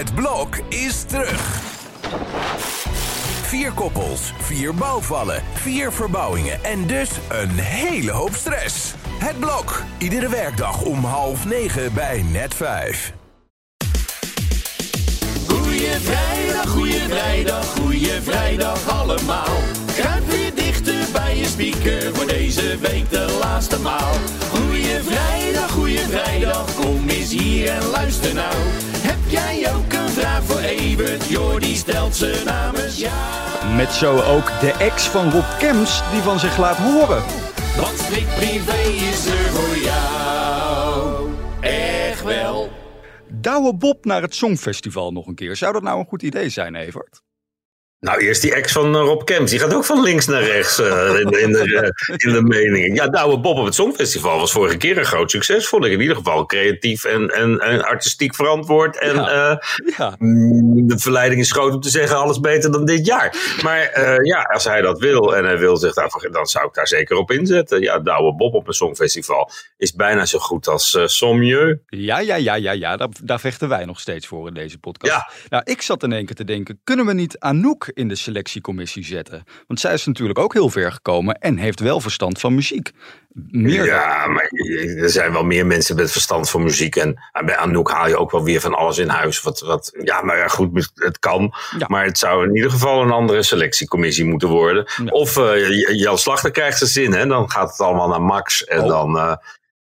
Het blok is terug. Vier koppels, vier bouwvallen, vier verbouwingen en dus een hele hoop stress. Het blok, iedere werkdag om half negen bij net vijf. Goeie vrijdag, goeie vrijdag, goeie vrijdag allemaal. Kruip weer dichter bij je speaker voor deze week de laatste maal. Goeie vrijdag, goeie vrijdag, kom eens hier en luister nou. Heb jij voor Evert? Jordi stelt ze namens jou. Met zo ook de ex van Rob Kems die van zich laat horen. Want Strik Privé is er voor jou. Echt wel. Douwe Bob naar het Songfestival nog een keer. Zou dat nou een goed idee zijn, Evert? Nou, eerst die ex van eh, Rob Kemps. Die gaat ook van links naar rechts uh, in, in, de, uh, in de meningen. Ja, Douwe Bob op het Songfestival was vorige keer een groot succes, vond ik. In ieder geval creatief en, en, en artistiek verantwoord. En ja. ja. de verleiding is groot om te zeggen alles beter dan dit jaar. Maar ja, als hij dat wil en hij wil zich daarvoor, dan zou ik daar zeker op inzetten. Ja, Douwe Bob op een Songfestival is bijna zo goed als uh, Sommieu. Ja, ja, ja, ja, ja. Daar, daar vechten wij nog steeds voor in deze podcast. Ja. Nou, ik zat in één keer te denken, kunnen we niet Anouk in de selectiecommissie zetten. Want zij is natuurlijk ook heel ver gekomen en heeft wel verstand van muziek. Meer ja, maar er zijn wel meer mensen met verstand van muziek. En bij Anouk haal je ook wel weer van alles in huis. Wat, wat, ja, maar ja, goed, het kan. Ja. Maar het zou in ieder geval een andere selectiecommissie moeten worden. Ja. Of uh, Jan Slachter krijgt zijn zin, hè? dan gaat het allemaal naar Max. En oh. dan, uh,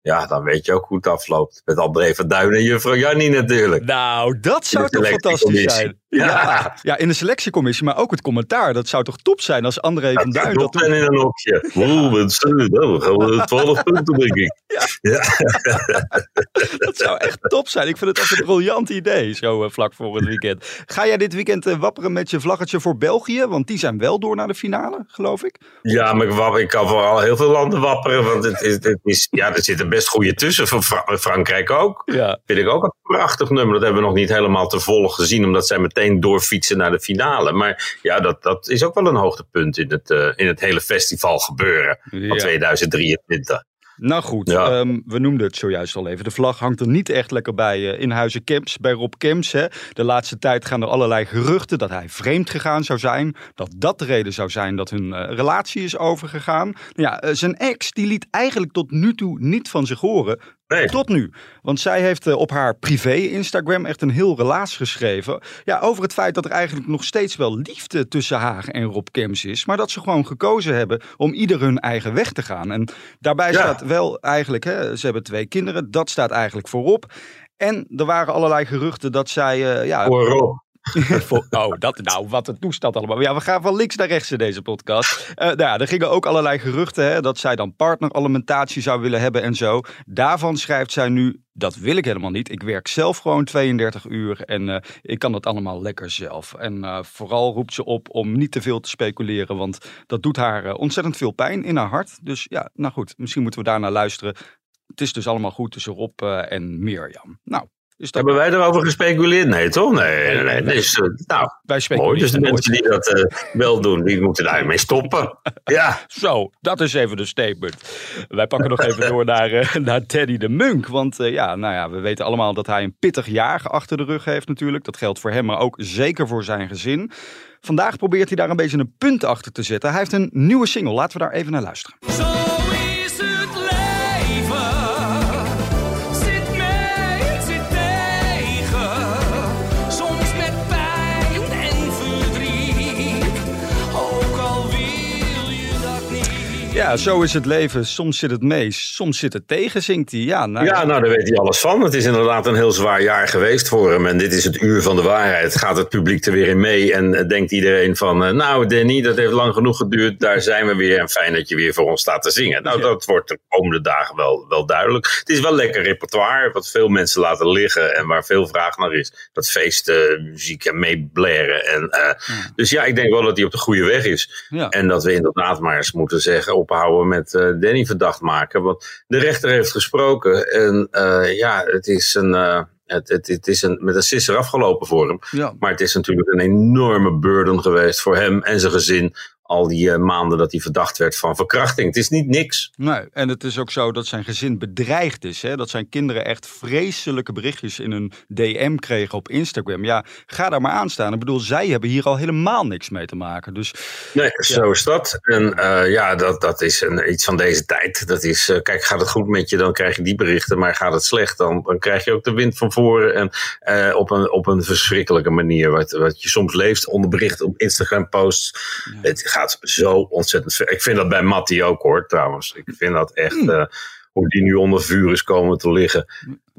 ja, dan weet je ook hoe het afloopt. Met André van Duin en juffrouw Jannie natuurlijk. Nou, dat zou toch fantastisch zijn. Ja. ja. Ja. in de selectiecommissie, maar ook het commentaar. Dat zou toch top zijn als André van Duin dat doet. in een hokje. Oeh, wat dan gaan we 12 punten, denk ik. Ja. dat zou echt top zijn. Ik vind het echt een briljant idee, zo uh, vlak voor het weekend. Ga jij dit weekend uh, wapperen met je vlaggetje voor België? Want die zijn wel door naar de finale, geloof ik. Ja, maar ik, ik kan vooral heel veel landen wapperen. Want het is, het is, ja, er zitten best goede tussen. Van Fra Frankrijk ook. Ja. Vind ik ook een prachtig nummer. Dat hebben we nog niet helemaal te volgen gezien. Omdat zij meteen doorfietsen naar de finale. Maar ja, dat, dat is ook wel een hoogtepunt in het, uh, in het hele festival gebeuren ja. van 2023. Nou goed, ja. um, we noemden het zojuist al even. De vlag hangt er niet echt lekker bij uh, in Huizen Kemps, bij Rob Kemps. Hè. De laatste tijd gaan er allerlei geruchten dat hij vreemd gegaan zou zijn. Dat dat de reden zou zijn dat hun uh, relatie is overgegaan. Nou ja, uh, zijn ex die liet eigenlijk tot nu toe niet van zich horen. Nee. Tot nu. Want zij heeft uh, op haar privé Instagram echt een heel relaas geschreven. Ja, over het feit dat er eigenlijk nog steeds wel liefde tussen haar en Rob Kems is. Maar dat ze gewoon gekozen hebben om ieder hun eigen weg te gaan. En daarbij ja. staat wel eigenlijk, hè, ze hebben twee kinderen. Dat staat eigenlijk voorop. En er waren allerlei geruchten dat zij... Uh, ja, Voorop. oh, dat, nou, wat een toestand allemaal. Ja, we gaan van links naar rechts in deze podcast. Uh, nou ja, er gingen ook allerlei geruchten hè, dat zij dan partneralimentatie zou willen hebben en zo. Daarvan schrijft zij nu, dat wil ik helemaal niet. Ik werk zelf gewoon 32 uur en uh, ik kan dat allemaal lekker zelf. En uh, vooral roept ze op om niet te veel te speculeren, want dat doet haar ontzettend veel pijn in haar hart. Dus ja, nou goed, misschien moeten we daarnaar luisteren. Het is dus allemaal goed tussen Rob en Mirjam. Nou, dus Hebben wij erover gespeculeerd? Nee, toch? Nee, nee, nee. Dus, uh, nou, wij mooi. Dus de mensen die dat uh, wel doen, die moeten daarmee stoppen. Ja. Zo, dat is even de statement. Wij pakken nog even door naar, uh, naar Teddy de Munk. Want ja, nou ja, we weten allemaal dat hij een pittig jaar achter de rug heeft natuurlijk. Dat geldt voor hem, maar ook zeker voor zijn gezin. Vandaag probeert hij daar een beetje een punt achter te zetten. Hij heeft een nieuwe single. Laten we daar even naar luisteren. Ja, zo is het leven. Soms zit het mee, soms zit het tegen, zingt hij. Ja, nou, ja, nou daar weet hij alles van. Het is inderdaad een heel zwaar jaar geweest voor hem. En dit is het uur van de waarheid. Gaat het publiek er weer in mee? En denkt iedereen van, uh, nou Danny, dat heeft lang genoeg geduurd. Daar zijn we weer. En fijn dat je weer voor ons staat te zingen. Nou, dat wordt de komende dagen wel, wel duidelijk. Het is wel lekker repertoire, wat veel mensen laten liggen. En waar veel vraag naar is. Dat feesten, muziek en meeblaren. En, uh, ja. Dus ja, ik denk wel dat hij op de goede weg is. Ja. En dat we inderdaad maar eens moeten zeggen ophouden met uh, Danny verdacht maken. Want de rechter heeft gesproken en uh, ja, het is een. Uh, het, het, het, is een, met een sisser afgelopen voor hem. Ja. Maar het is natuurlijk een enorme burden geweest voor hem en zijn gezin al die eh, maanden dat hij verdacht werd van verkrachting. Het is niet niks. Nee, en het is ook zo dat zijn gezin bedreigd is. Hè? Dat zijn kinderen echt vreselijke berichtjes in hun DM kregen op Instagram. Ja, ga daar maar aan staan. Ik bedoel, zij hebben hier al helemaal niks mee te maken. Dus, nee, zo is dat. En uh, ja, dat, dat is een, iets van deze tijd. Dat is, uh, kijk, gaat het goed met je, dan krijg je die berichten. Maar gaat het slecht, dan, dan krijg je ook de wind van voren. En op, een, op een verschrikkelijke manier. Wat, wat je soms leest onder berichten op Instagram posts. Ja. Het gaat zo ontzettend ver. Ik vind dat bij Matti ook hoor, trouwens. Ik vind dat echt... Mm. hoe die nu onder vuur is komen te liggen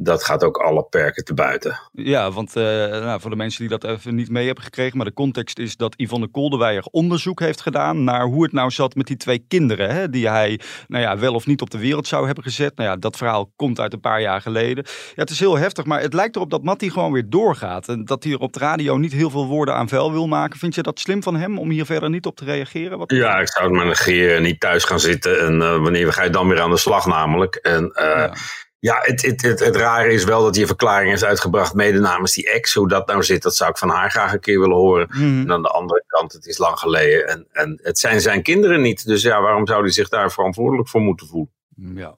dat gaat ook alle perken te buiten. Ja, want uh, nou, voor de mensen die dat even niet mee hebben gekregen, maar de context is dat Yvonne Koldewijer onderzoek heeft gedaan naar hoe het nou zat met die twee kinderen, hè, die hij nou ja, wel of niet op de wereld zou hebben gezet. Nou ja, dat verhaal komt uit een paar jaar geleden. Ja, het is heel heftig, maar het lijkt erop dat Matti gewoon weer doorgaat en dat hij er op de radio niet heel veel woorden aan vuil wil maken. Vind je dat slim van hem om hier verder niet op te reageren? Wat ja, ik zou het maar negeren, niet thuis gaan zitten en uh, wanneer ga je dan weer aan de slag namelijk. En uh, ja. Ja, het, het, het, het rare is wel dat hij een verklaring heeft uitgebracht, mede namens die ex. Hoe dat nou zit, dat zou ik van haar graag een keer willen horen. Mm. En aan de andere kant, het is lang geleden. En, en het zijn zijn kinderen niet. Dus ja, waarom zou hij zich daar verantwoordelijk voor moeten voelen? Ja.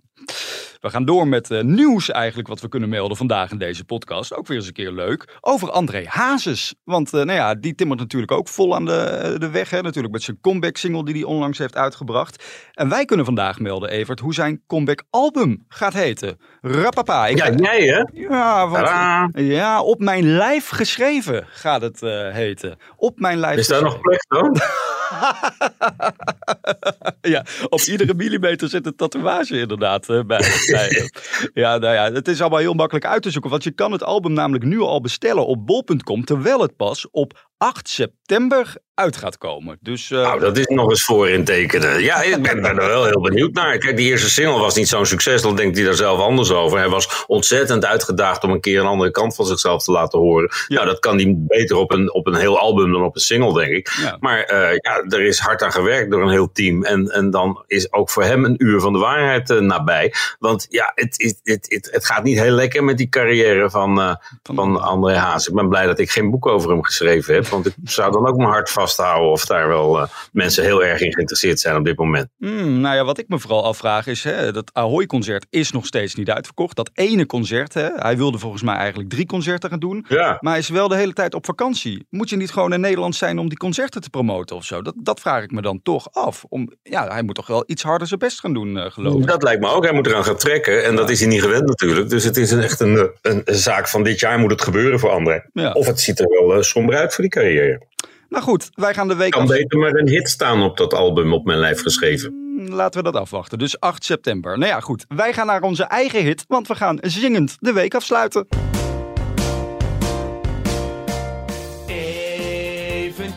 We gaan door met uh, nieuws eigenlijk wat we kunnen melden vandaag in deze podcast. Ook weer eens een keer leuk. Over André Hazes. Want uh, nou ja, die timmert natuurlijk ook vol aan de, de weg. Hè? Natuurlijk met zijn comeback single die hij onlangs heeft uitgebracht. En wij kunnen vandaag melden, Evert, hoe zijn comeback album gaat heten. Rappapa. Ik ja, jij hè? Ja, want, ja, op mijn lijf geschreven gaat het uh, heten. Op mijn lijf Is daar nog plek dan? ja, op iedere millimeter zit een tatoeage inderdaad bij. bij ja, nou ja, het is allemaal heel makkelijk uit te zoeken. Want je kan het album namelijk nu al bestellen op bol.com. Terwijl het pas op 8 september uit gaat komen. Dus, uh... Nou, dat is nog eens voor in tekenen. Ja, ik ben, ben er wel heel benieuwd naar. Kijk, die eerste single was niet zo'n succes. Dan denkt hij daar zelf anders over. Hij was ontzettend uitgedaagd om een keer een andere kant van zichzelf te laten horen. Ja. Nou, dat kan hij beter op een, op een heel album dan op een single, denk ik. Ja. Maar uh, ja, er is hard aan gewerkt door een heel team. En, en dan is ook voor hem een uur van de waarheid uh, nabij. Want ja, het, het, het, het, het gaat niet heel lekker met die carrière van, van, van André Haas. Ik ben blij dat ik geen boek over hem geschreven heb. Want ik zou dan ook mijn hart vasthouden of daar wel uh, mensen heel erg in geïnteresseerd zijn op dit moment. Mm, nou ja, wat ik me vooral afvraag is, hè, dat Ahoy-concert is nog steeds niet uitverkocht. Dat ene concert, hè, hij wilde volgens mij eigenlijk drie concerten gaan doen. Ja. Maar hij is wel de hele tijd op vakantie. Moet je niet gewoon in Nederland zijn om die concerten te promoten of zo? Dat, dat vraag ik me dan toch af. Om, ja, hij moet toch wel iets harder zijn best gaan doen, uh, geloof ik. Dat lijkt me ook. Hij moet eraan gaan trekken. En ja. dat is hij niet gewend natuurlijk. Dus het is een, echt een, zaak van dit jaar moet het gebeuren voor André. Ja. Of het ziet er wel uh, somber uit voor die carrière. Nou goed, wij gaan de week... Kan beter maar een hit staan op dat album op mijn lijf geschreven. Laten we dat afwachten. Dus 8 september. Nou ja, goed. Wij gaan naar onze eigen hit, want we gaan zingend de week afsluiten.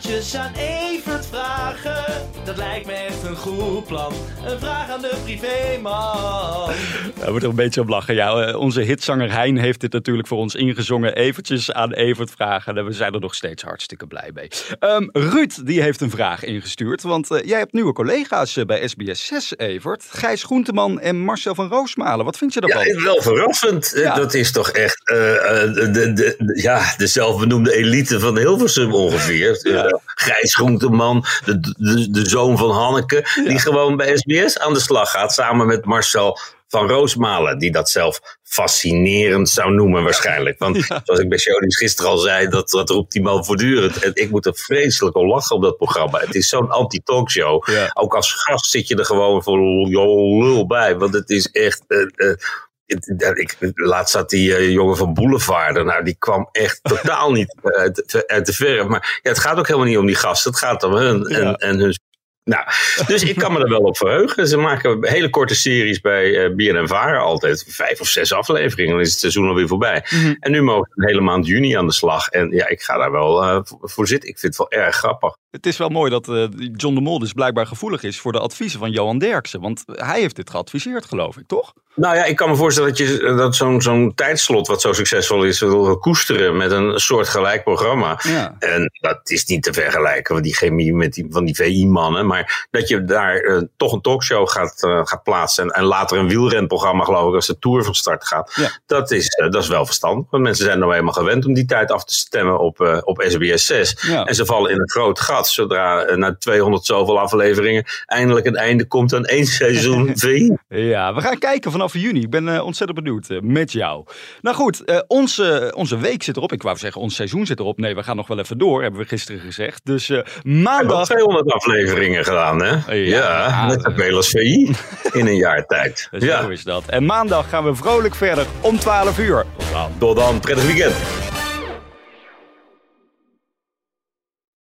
Eventjes aan Evert vragen. Dat lijkt me echt een goed plan. Een vraag aan de privéman. Daar wordt er een beetje om lachen. Ja, onze hitzanger Hein heeft dit natuurlijk voor ons ingezongen. Eventjes aan Evert vragen. En we zijn er nog steeds hartstikke blij mee. Um, Ruud, die heeft een vraag ingestuurd. Want uh, jij hebt nieuwe collega's uh, bij SBS 6, Evert. Gijs Groenteman en Marcel van Roosmalen. Wat vind je daarvan? Ja, wel verrassend. Ja. Dat is toch echt uh, de, de, de, ja, de zelfbenoemde elite van Hilversum ongeveer. Ja. Gijs Groenteman, de, de, de zoon van Hanneke, ja. die gewoon bij SBS aan de slag gaat. Samen met Marcel van Roosmalen, die dat zelf fascinerend zou noemen waarschijnlijk. Want ja. zoals ik bij Shownies gisteren al zei, dat, dat roept die man voortdurend. En ik moet er vreselijk om lachen op dat programma. Het is zo'n anti-talkshow. Ja. Ook als gast zit je er gewoon voor lul bij. Want het is echt... Uh, uh, ik, laatst zat die uh, jongen van Boulevard. Nou, die kwam echt totaal niet uit, uit de verf. Maar ja, het gaat ook helemaal niet om die gasten. Het gaat om hun ja. en, en hun nou, dus ik kan me er wel op verheugen. Ze maken hele korte series bij uh, BNN Varen altijd. Vijf of zes afleveringen, dan is het seizoen alweer voorbij. Mhm. En nu mogen we een hele maand juni aan de slag. En ja, ik ga daar wel uh, voor zitten. Ik vind het wel erg grappig. Het is wel mooi dat uh, John de Mol dus blijkbaar gevoelig is voor de adviezen van Johan Derksen. Want hij heeft dit geadviseerd, geloof ik, toch? Nou ja, ik kan me voorstellen dat, je, dat zo'n zo'n tijdslot wat zo succesvol is, wil koesteren met een soort gelijk programma. Ja. En dat is niet te vergelijken, want die chemie met die, van die VI-mannen. Maar dat je daar toch een talkshow gaat, gaat plaatsen. En, en, later een wielrenprogramma, geloof ik, als de Tour van start gaat. Dat, is, dat is wel verstandig. Want mensen zijn nou eenmaal gewend om die tijd af te stemmen op, op SBS 6. En ze vallen in een groot gat zodra na 200 zoveel afleveringen eindelijk een einde komt aan één seizoen V. Ja, we gaan kijken vanaf juni. Ik ben ontzettend benieuwd met jou. Nou goed, onze, onze week zit erop. Ik wou zeggen, ons seizoen zit erop. Nee, we gaan nog wel even door, hebben we gisteren gezegd. Dus maandag... 200 afleveringen gedaan, hè? Ja, ja net als VI in een jaar tijd. Dus ja. Zo is dat. En maandag gaan we vrolijk verder om 12 uur. Tot dan. Tot dan. Prettig weekend.